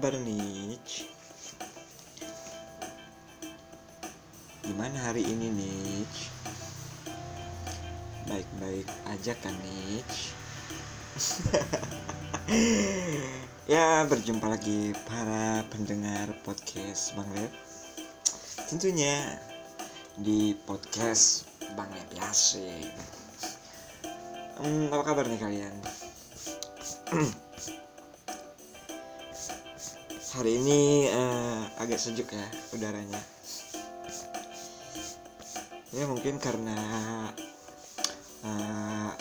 nih? Gimana hari ini nih? Baik-baik aja kan nih? ya berjumpa lagi para pendengar podcast Bang Lep Tentunya di podcast Bang Lep Yasik hmm, Apa kabar nih kalian? hari ini uh, agak sejuk ya udaranya. Ya mungkin karena uh,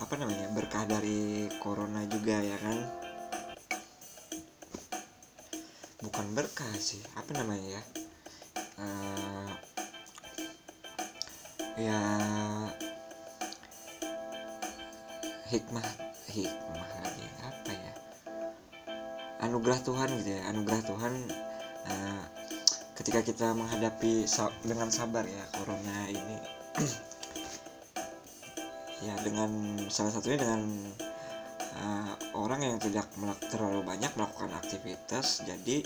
apa namanya berkah dari corona juga ya kan? Bukan berkah sih apa namanya ya? Uh, ya hikmah hikmah lagi apa ya anugerah Tuhan gitu ya. Anugerah Tuhan uh, ketika kita menghadapi sa dengan sabar ya corona ini. Ya dengan salah satunya dengan uh, orang yang tidak terlalu banyak melakukan aktivitas jadi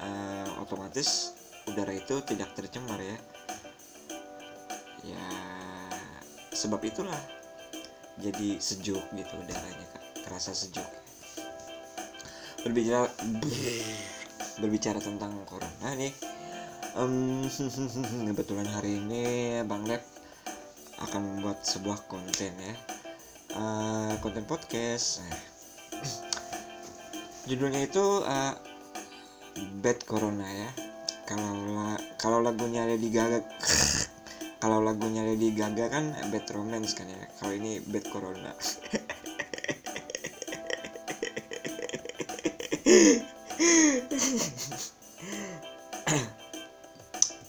uh, otomatis udara itu tidak tercemar ya. Ya sebab itulah jadi sejuk gitu udaranya terasa sejuk berbicara berbicara tentang corona nih. Um, kebetulan hari ini Bang Lab akan membuat sebuah konten ya. Uh, konten podcast. Nah, judulnya itu uh, Bad Corona ya. Kalau la kalau lagunya Lady Gaga kalau lagunya Lady Gaga kan Bad Romance kan ya. Kalau ini Bad Corona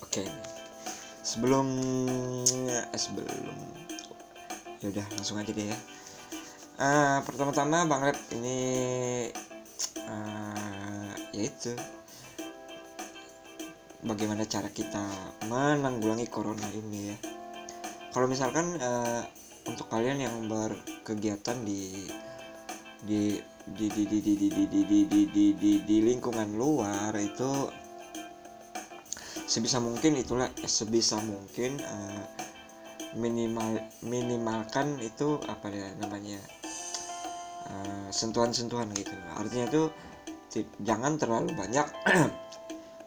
Oke. Sebelum eh, sebelum ya udah langsung aja deh ya. Uh, pertama-tama Bang Lep ini uh, yaitu bagaimana cara kita menanggulangi corona ini ya. Kalau misalkan uh, untuk kalian yang berkegiatan di di di di di di di di di di di di, di, di lingkungan luar itu sebisa mungkin itulah sebisa mungkin uh, minimal minimalkan itu apa ya namanya sentuhan-sentuhan uh, gitu artinya itu jangan terlalu banyak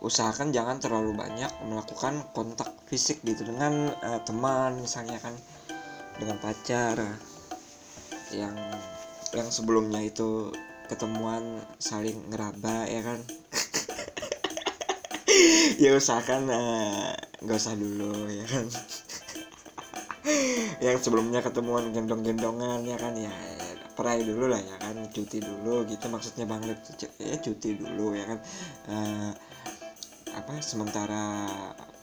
usahakan jangan terlalu banyak melakukan kontak fisik gitu dengan uh, teman misalnya kan dengan pacar yang yang sebelumnya itu ketemuan saling ngeraba ya kan? Ya usahakan nggak uh, usah dulu ya kan? Yang sebelumnya ketemuan gendong-gendongan ya kan? Ya perai dulu lah ya kan? Cuti dulu gitu maksudnya banget. Ya cuti dulu ya kan? Uh, apa sementara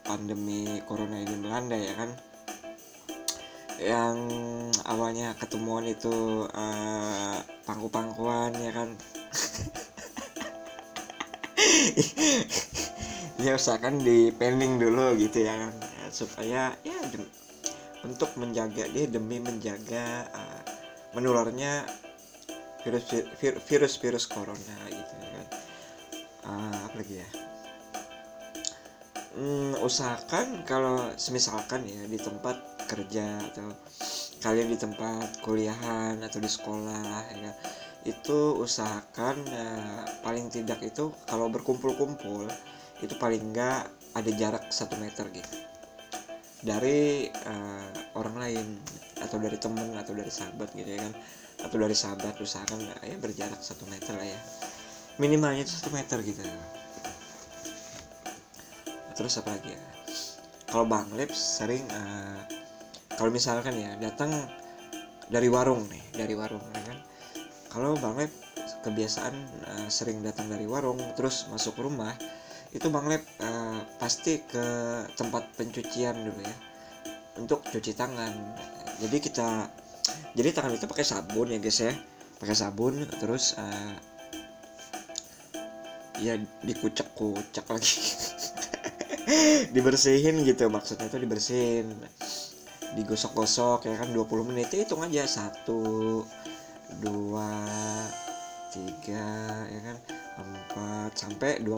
pandemi corona ini melanda ya kan? Yang awalnya ketemuan itu uh, pangku-pangkuan ya kan? Ya usahakan di pending dulu gitu ya kan? Ya, supaya ya untuk menjaga dia demi menjaga uh, menularnya virus virus virus corona gitu ya kan? Uh, apa lagi ya? Hmm, usahakan kalau semisalkan ya di tempat kerja atau kalian di tempat kuliahan atau di sekolah ya itu usahakan ya, paling tidak itu kalau berkumpul-kumpul itu paling enggak ada jarak satu meter gitu. Dari uh, orang lain atau dari temen atau dari sahabat gitu ya kan? Atau dari sahabat usahakan ya berjarak satu meter lah ya. Minimalnya itu satu meter gitu. Terus apa lagi ya? Kalau bang Lips sering uh, kalau misalkan ya datang dari warung nih dari warung ya kan? Kalau bang Lep kebiasaan uh, sering datang dari warung terus masuk rumah itu bang Lep uh, pasti ke tempat pencucian dulu ya. Untuk cuci tangan. Jadi kita jadi tangan itu pakai sabun ya guys ya. Pakai sabun terus uh, ya dikucek-kucek lagi. Dibersihin gitu maksudnya itu dibersihin digosok-gosok ya kan 20 menit itu hitung aja satu dua tiga ya kan empat sampai 20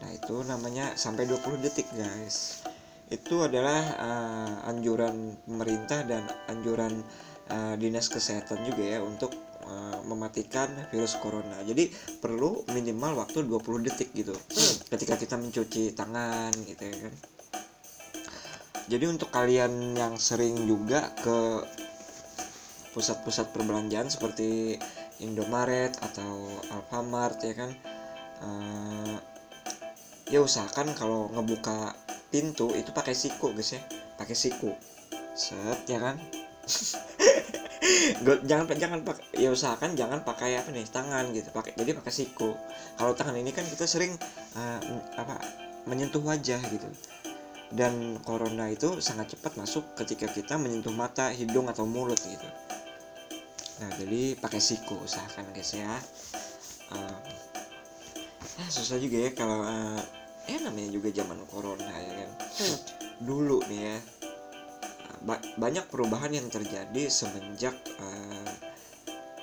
nah itu namanya sampai 20 detik guys itu adalah uh, anjuran pemerintah dan anjuran uh, dinas kesehatan juga ya untuk uh, mematikan virus corona. Jadi perlu minimal waktu 20 detik gitu ketika kita mencuci tangan gitu ya kan. Jadi untuk kalian yang sering juga ke pusat-pusat perbelanjaan seperti Indomaret atau Alfamart ya kan uh, ya usahakan kalau ngebuka pintu itu pakai siku guys ya. Pakai siku. Set ya kan? Jangan jangan pakai ya usahakan jangan pakai apa nih tangan gitu pakai jadi pakai siku. Kalau tangan ini kan kita sering uh, apa menyentuh wajah gitu dan corona itu sangat cepat masuk ketika kita menyentuh mata hidung atau mulut gitu. Nah jadi pakai siku usahakan guys ya. Uh, ya susah juga ya kalau uh, eh namanya juga zaman corona ya kan. Hmm. dulu nih ya ba banyak perubahan yang terjadi semenjak uh,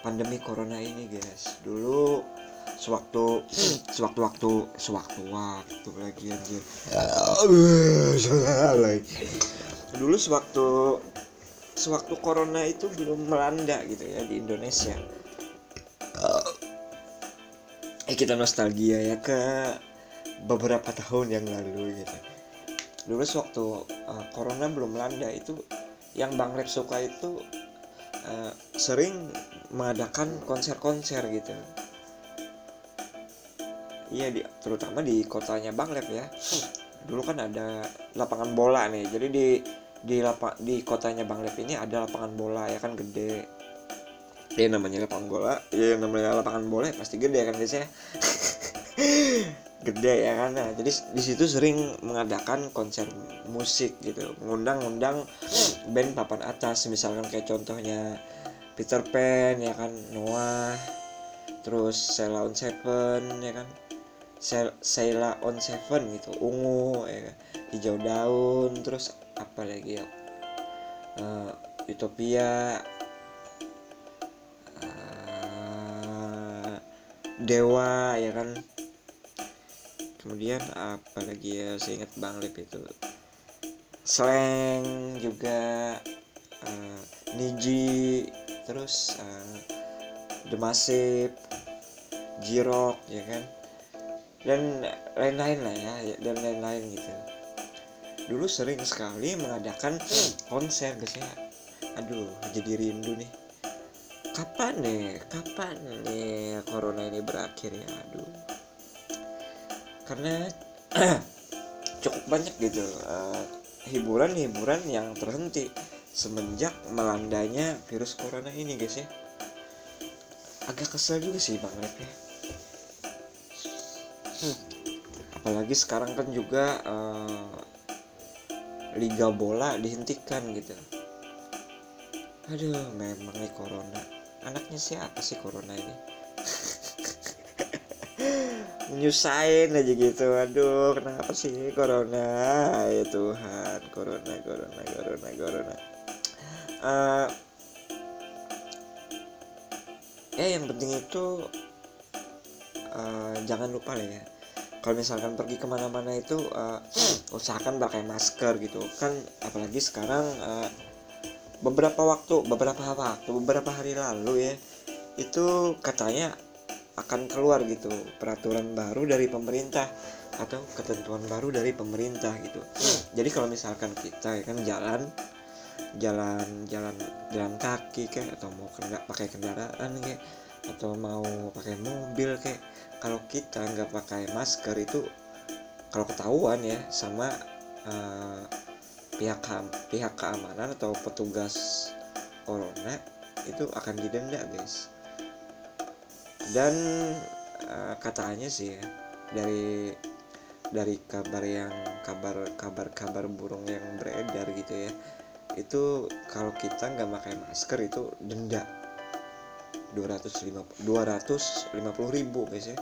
pandemi corona ini guys. Dulu sewaktu sewaktu-waktu sewaktu-waktu lagi anjir. Dulu sewaktu sewaktu corona itu belum melanda gitu ya di Indonesia. Eh kita nostalgia ya ke beberapa tahun yang lalu gitu. Dulu waktu uh, corona belum melanda itu yang Bang Lab suka itu uh, sering mengadakan konser-konser gitu iya di terutama di kotanya Bang Lab ya. Dulu kan ada lapangan bola nih. Jadi di di lapak di kotanya Bang Lab ini ada lapangan bola ya kan gede. Ya namanya lapangan bola. Ya namanya lapangan bola ya pasti gede kan guys ya gede ya kan. Nah, jadi di situ sering mengadakan konser musik gitu. Ngundang-undang band papan atas. Misalkan kayak contohnya Peter Pan ya kan Noah. Terus Sheila on Seven ya kan Sheila on Seven gitu ungu ya kan? hijau daun terus apa lagi ya? Uh, Utopia. Uh, Dewa ya kan. Kemudian apa lagi ya? Saya ingat Bang Lip itu. Slang juga. Uh, Niji terus uh, The Massive Jirok ya kan dan lain-lain lah ya dan lain-lain gitu. Dulu sering sekali mengadakan konser guys ya aduh jadi rindu nih. Kapan nih kapan nih corona ini berakhir ya? Aduh. Karena cukup banyak gitu uh, hiburan-hiburan yang terhenti semenjak melandanya virus corona ini guys ya. Agak kesel juga sih bang Rep ya. hmm. Apalagi sekarang kan juga uh, liga bola dihentikan gitu. Aduh memang nih corona. Anaknya siapa sih corona ini? Nyusahin aja gitu. Aduh kenapa sih corona? Ya Tuhan corona corona corona corona. Uh, eh yang penting itu uh, jangan lupa lah ya. Kalau misalkan pergi ke mana-mana itu uh, usahakan pakai masker gitu. Kan apalagi sekarang uh, beberapa waktu beberapa waktu beberapa hari lalu ya itu katanya akan keluar gitu peraturan baru dari pemerintah atau ketentuan baru dari pemerintah gitu. Jadi kalau misalkan kita ya kan jalan jalan jalan jalan kaki kayak atau mau kena pakai kendaraan kayak atau mau pakai mobil kayak kalau kita nggak pakai masker itu kalau ketahuan ya sama uh, pihak pihak keamanan atau petugas corona itu akan didenda guys. Dan uh, katanya sih ya, dari dari kabar yang kabar kabar kabar burung yang beredar gitu ya itu kalau kita nggak pakai masker itu denda 250 250 ribu guys ya.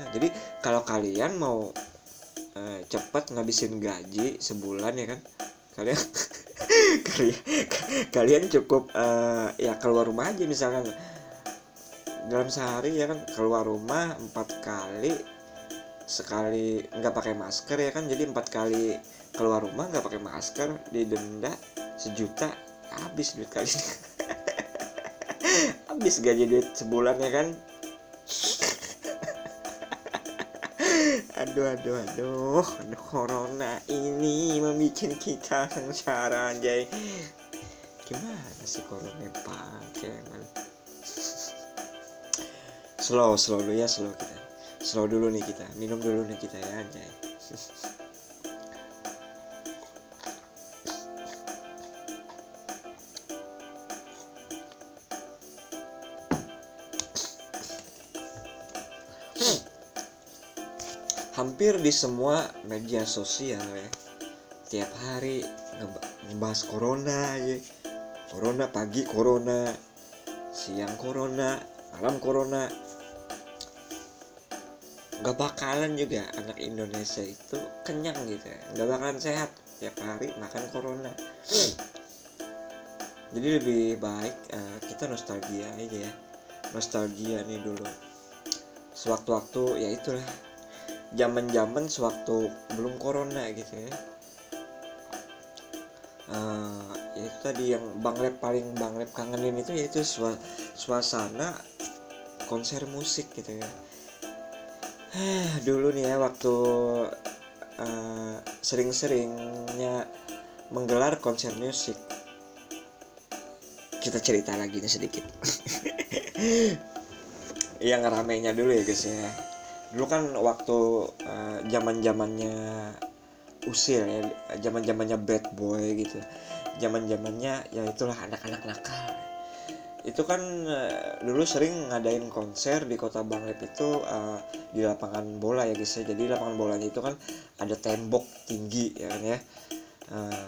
Nah, jadi kalau kalian mau uh, cepat ngabisin gaji sebulan ya kan kalian kalian kalian cukup uh, ya keluar rumah aja misalkan. Dalam sehari ya kan keluar rumah empat kali sekali nggak pakai masker ya kan. Jadi empat kali keluar rumah nggak pakai masker didenda sejuta habis duit kali habis gaji duit sebulan ya kan? Aduh aduh aduh. Corona ini membuat kita sengsara aja gimana sih corona pakai man? Slow slow dulu ya slow kita. Slow dulu nih kita. Minum dulu nih kita ya anjay hampir di semua media sosial ya. Tiap hari ngebahas corona aja corona pagi corona siang corona malam corona. Nggak bakalan juga anak Indonesia itu kenyang gitu ya. Nggak bakalan sehat. Tiap hari makan corona. Jadi lebih baik uh, kita nostalgia aja ya. Nostalgia nih dulu. Sewaktu-waktu ya itulah zaman-zaman sewaktu belum corona gitu ya. Uh, itu tadi yang Bang Lep paling Bang Lep kangenin itu yaitu suasana konser musik gitu ya. Dulu nih ya waktu uh, sering-seringnya menggelar konser musik. Kita cerita lagi nih sedikit. Yang ramenya dulu ya guys ya dulu kan waktu zaman uh, zamannya usil ya zaman zamannya bad boy gitu. Zaman zamannya ya itulah anak-anak nakal. Itu kan uh, dulu sering ngadain konser di kota Banglep itu uh, di lapangan bola ya guys ya. Jadi lapangan bolanya itu kan ada tembok tinggi ya kan ya. Uh,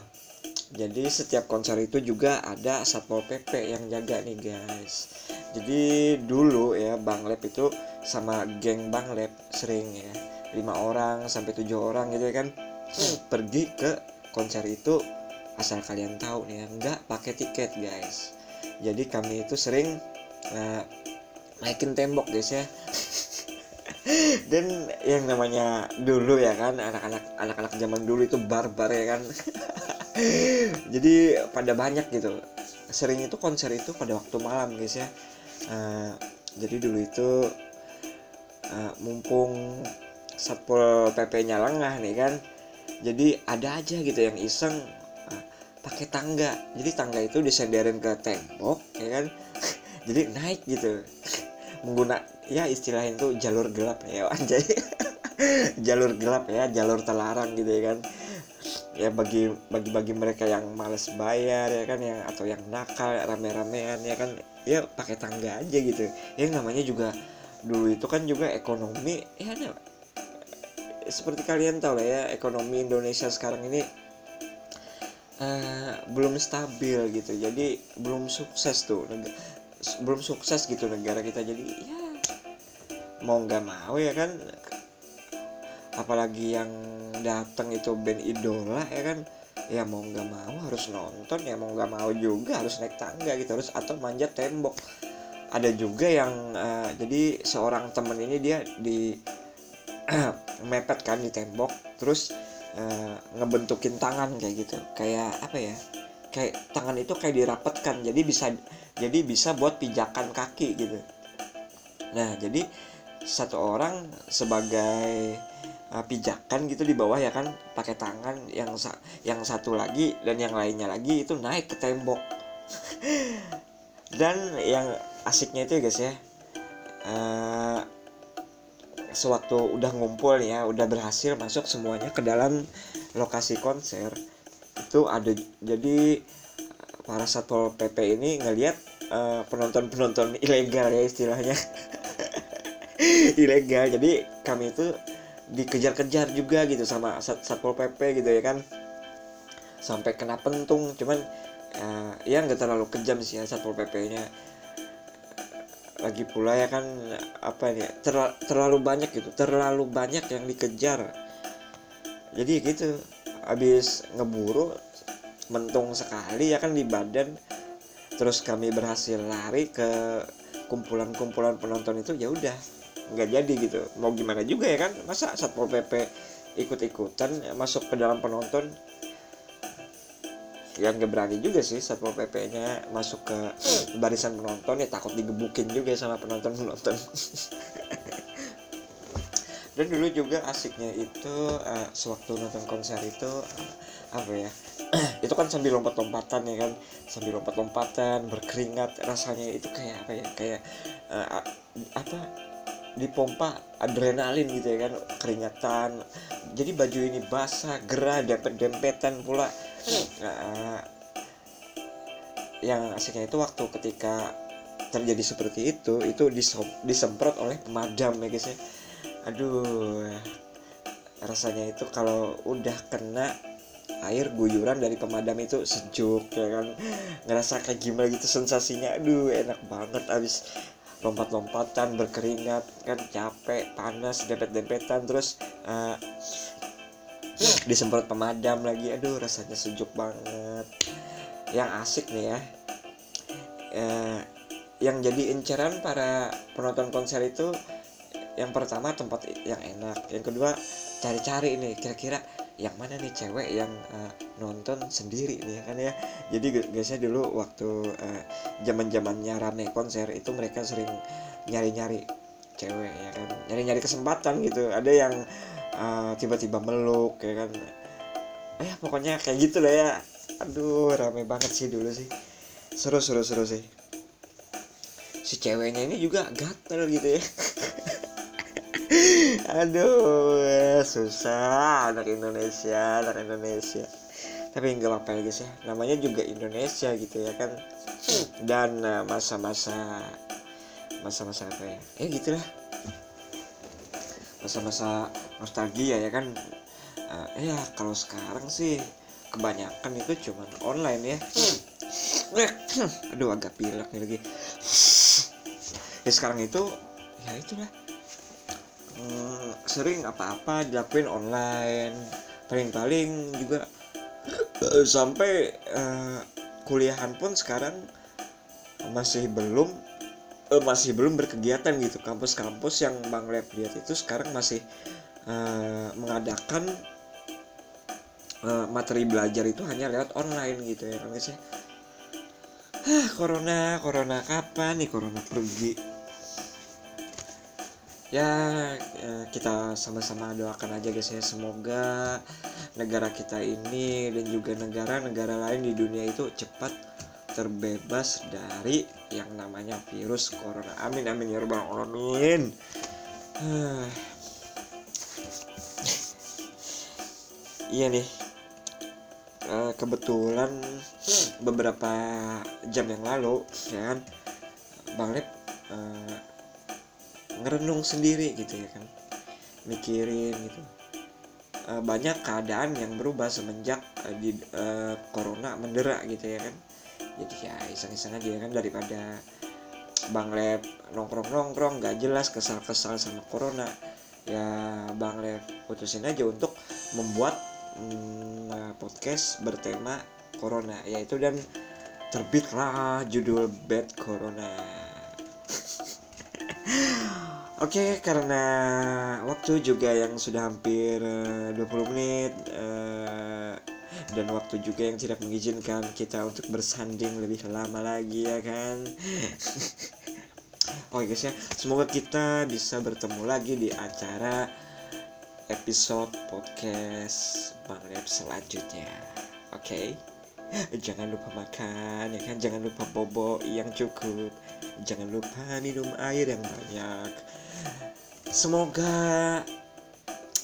jadi setiap konser itu juga ada satpol pp yang jaga nih guys. Jadi dulu ya Banglep itu sama geng Banglep sering ya. Lima orang sampai tujuh orang gitu ya kan. Pergi ke konser itu asal kalian tahu nih ya nggak pakai tiket guys. Jadi kami itu sering uh, naikin tembok guys ya. Dan yang namanya dulu ya kan anak-anak anak-anak zaman dulu itu barbar ya kan jadi pada banyak gitu. Sering itu konser itu pada waktu malam guys ya. Uh, jadi dulu itu uh, mumpung satpol pp nya lengah nih kan jadi ada aja gitu yang iseng pakai tangga. Jadi tangga itu disenderin ke tembok ya kan? Jadi naik gitu. Mengguna ya istilahnya itu jalur gelap ya anjay. Jalur gelap ya jalur terlarang gitu ya kan ya bagi bagi bagi mereka yang males bayar ya kan yang atau yang nakal rame-ramean ya kan ya pakai tangga aja gitu. Ya namanya juga dulu itu kan juga ekonomi ya nah, seperti kalian tahu lah ya ekonomi Indonesia sekarang ini uh, belum stabil gitu. Jadi belum sukses tuh belum sukses gitu negara kita. Jadi ya mau nggak mau ya kan apalagi yang datang itu band idola ya kan? Ya mau nggak mau harus nonton ya mau nggak mau juga harus naik tangga gitu harus atau manjat tembok. Ada juga yang uh, jadi seorang temen ini dia di mepet kan di tembok terus uh, ngebentukin tangan kayak gitu. Kayak apa ya? Kayak tangan itu kayak dirapetkan jadi bisa jadi bisa buat pijakan kaki gitu. Nah jadi satu orang sebagai uh, pijakan gitu di bawah ya kan pakai tangan yang sa yang satu lagi dan yang lainnya lagi itu naik ke tembok. Dan yang asiknya itu ya guys ya uh, sewaktu udah ngumpul ya udah berhasil masuk semuanya ke dalam lokasi konser itu ada jadi para satpol pp ini ngelihat uh, penonton penonton ilegal ya istilahnya. Ilegal jadi kami itu dikejar-kejar juga gitu sama sat satpol pp gitu ya kan. Sampai kena pentung cuman uh, ya nggak terlalu kejam sih ya satpol pp nya lagi pula ya kan apa ini ter terlalu banyak gitu terlalu banyak yang dikejar. Jadi gitu habis ngeburu mentung sekali ya kan di badan. Terus kami berhasil lari ke kumpulan-kumpulan penonton itu ya udah nggak jadi gitu. Mau gimana juga ya kan? Masa satpol pp ikut-ikutan masuk ke dalam penonton? Yang gak berani juga sih satpol pp nya masuk ke barisan penonton. Ya takut digebukin juga sama penonton penonton dan dulu juga asiknya itu uh, sewaktu nonton konser itu uh, apa ya? Itu kan sambil lompat-lompatan ya kan? Sambil lompat-lompatan berkeringat rasanya itu kayak apa ya? Kayak uh, apa dipompa adrenalin gitu ya kan keringatan. Jadi baju ini basah gerah dempet-dempetan pula. Nah, yang asiknya itu waktu ketika terjadi seperti itu itu disemprot oleh pemadam ya guys ya. Aduh rasanya itu kalau udah kena air guyuran dari pemadam itu sejuk ya kan. Ngerasa kayak gimana gitu sensasinya. Aduh enak banget abis lompat-lompatan berkeringat kan capek panas dempet-dempetan terus uh, disemprot pemadam lagi. Aduh rasanya sejuk banget. Yang asik nih ya uh, yang jadi inceran para penonton konser itu yang pertama tempat yang enak yang kedua cari-cari ini kira-kira yang mana nih cewek yang uh, nonton sendiri nih kan ya? Jadi biasanya dulu waktu uh, zaman zamannya rame konser itu mereka sering nyari-nyari cewek ya kan? Nyari-nyari kesempatan gitu. Ada yang uh, tiba-tiba meluk ya kan? Eh pokoknya kayak gitu lah ya. Aduh rame banget sih dulu sih. Seru seru seru sih. Si ceweknya ini juga gatel gitu ya aduh susah anak Indonesia anak Indonesia. Tapi nggak apa ya guys ya. Namanya juga Indonesia gitu ya kan. Dan eh, masa-masa masa-masa apa ya? Ya gitulah. Masa-masa nostalgia ya kan. Uh, ya kalau sekarang sih kebanyakan itu cuman online ya. Aduh agak pilek lagi. Ya sekarang itu ya itulah hmm, sering apa-apa dilakuin online paling-paling juga sampai uh, kuliahan pun sekarang masih belum uh, masih belum berkegiatan gitu. Kampus-kampus yang Bang Lab lihat itu sekarang masih uh, mengadakan uh, materi belajar itu hanya lewat online gitu ya kan sih. Ah corona corona kapan nih? Corona pergi ya eh, kita sama-sama doakan aja guys ya. Semoga negara kita ini dan juga negara-negara lain di dunia itu cepat terbebas dari yang namanya virus corona. Amin amin ya rabbal alamin. Iya nih. Eh, kebetulan beberapa jam yang lalu ya kan bang Lip uh, ngerenung sendiri gitu ya kan. Mikirin gitu. E, banyak keadaan yang berubah semenjak e, di e, corona mendera gitu ya kan. Jadi ya iseng-iseng aja ya kan daripada Bang Lab nongkrong-nongkrong gak jelas kesal-kesal sama corona. Ya Bang Lab putusin aja untuk membuat mm, podcast bertema corona yaitu dan terbitlah judul Bad Corona Oke, okay, karena waktu juga yang sudah hampir 20 eh, menit uh, dan waktu juga yang tidak mengizinkan kita untuk bersanding lebih lama lagi ya kan. Oke okay guys ya, semoga kita bisa bertemu lagi di acara episode podcast Bang Lab selanjutnya. Oke. Okay? Jangan lupa makan ya kan, jangan lupa bobo yang cukup. Jangan lupa minum air yang banyak semoga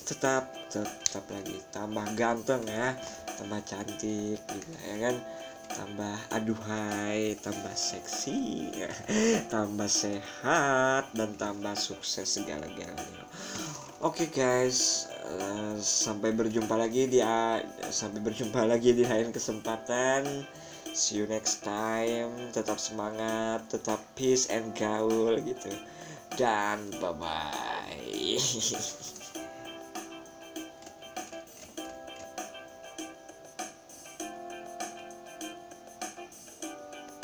tetap tetap lagi tambah ganteng ya tambah cantik gitu ya kan. Tambah aduhai tambah seksi tambah sehat dan tambah sukses segala-galanya. Oke okay, guys uh, sampai berjumpa lagi di sampai berjumpa lagi di lain kesempatan. See you next time. Tetap semangat tetap peace and gaul gitu dan bye bye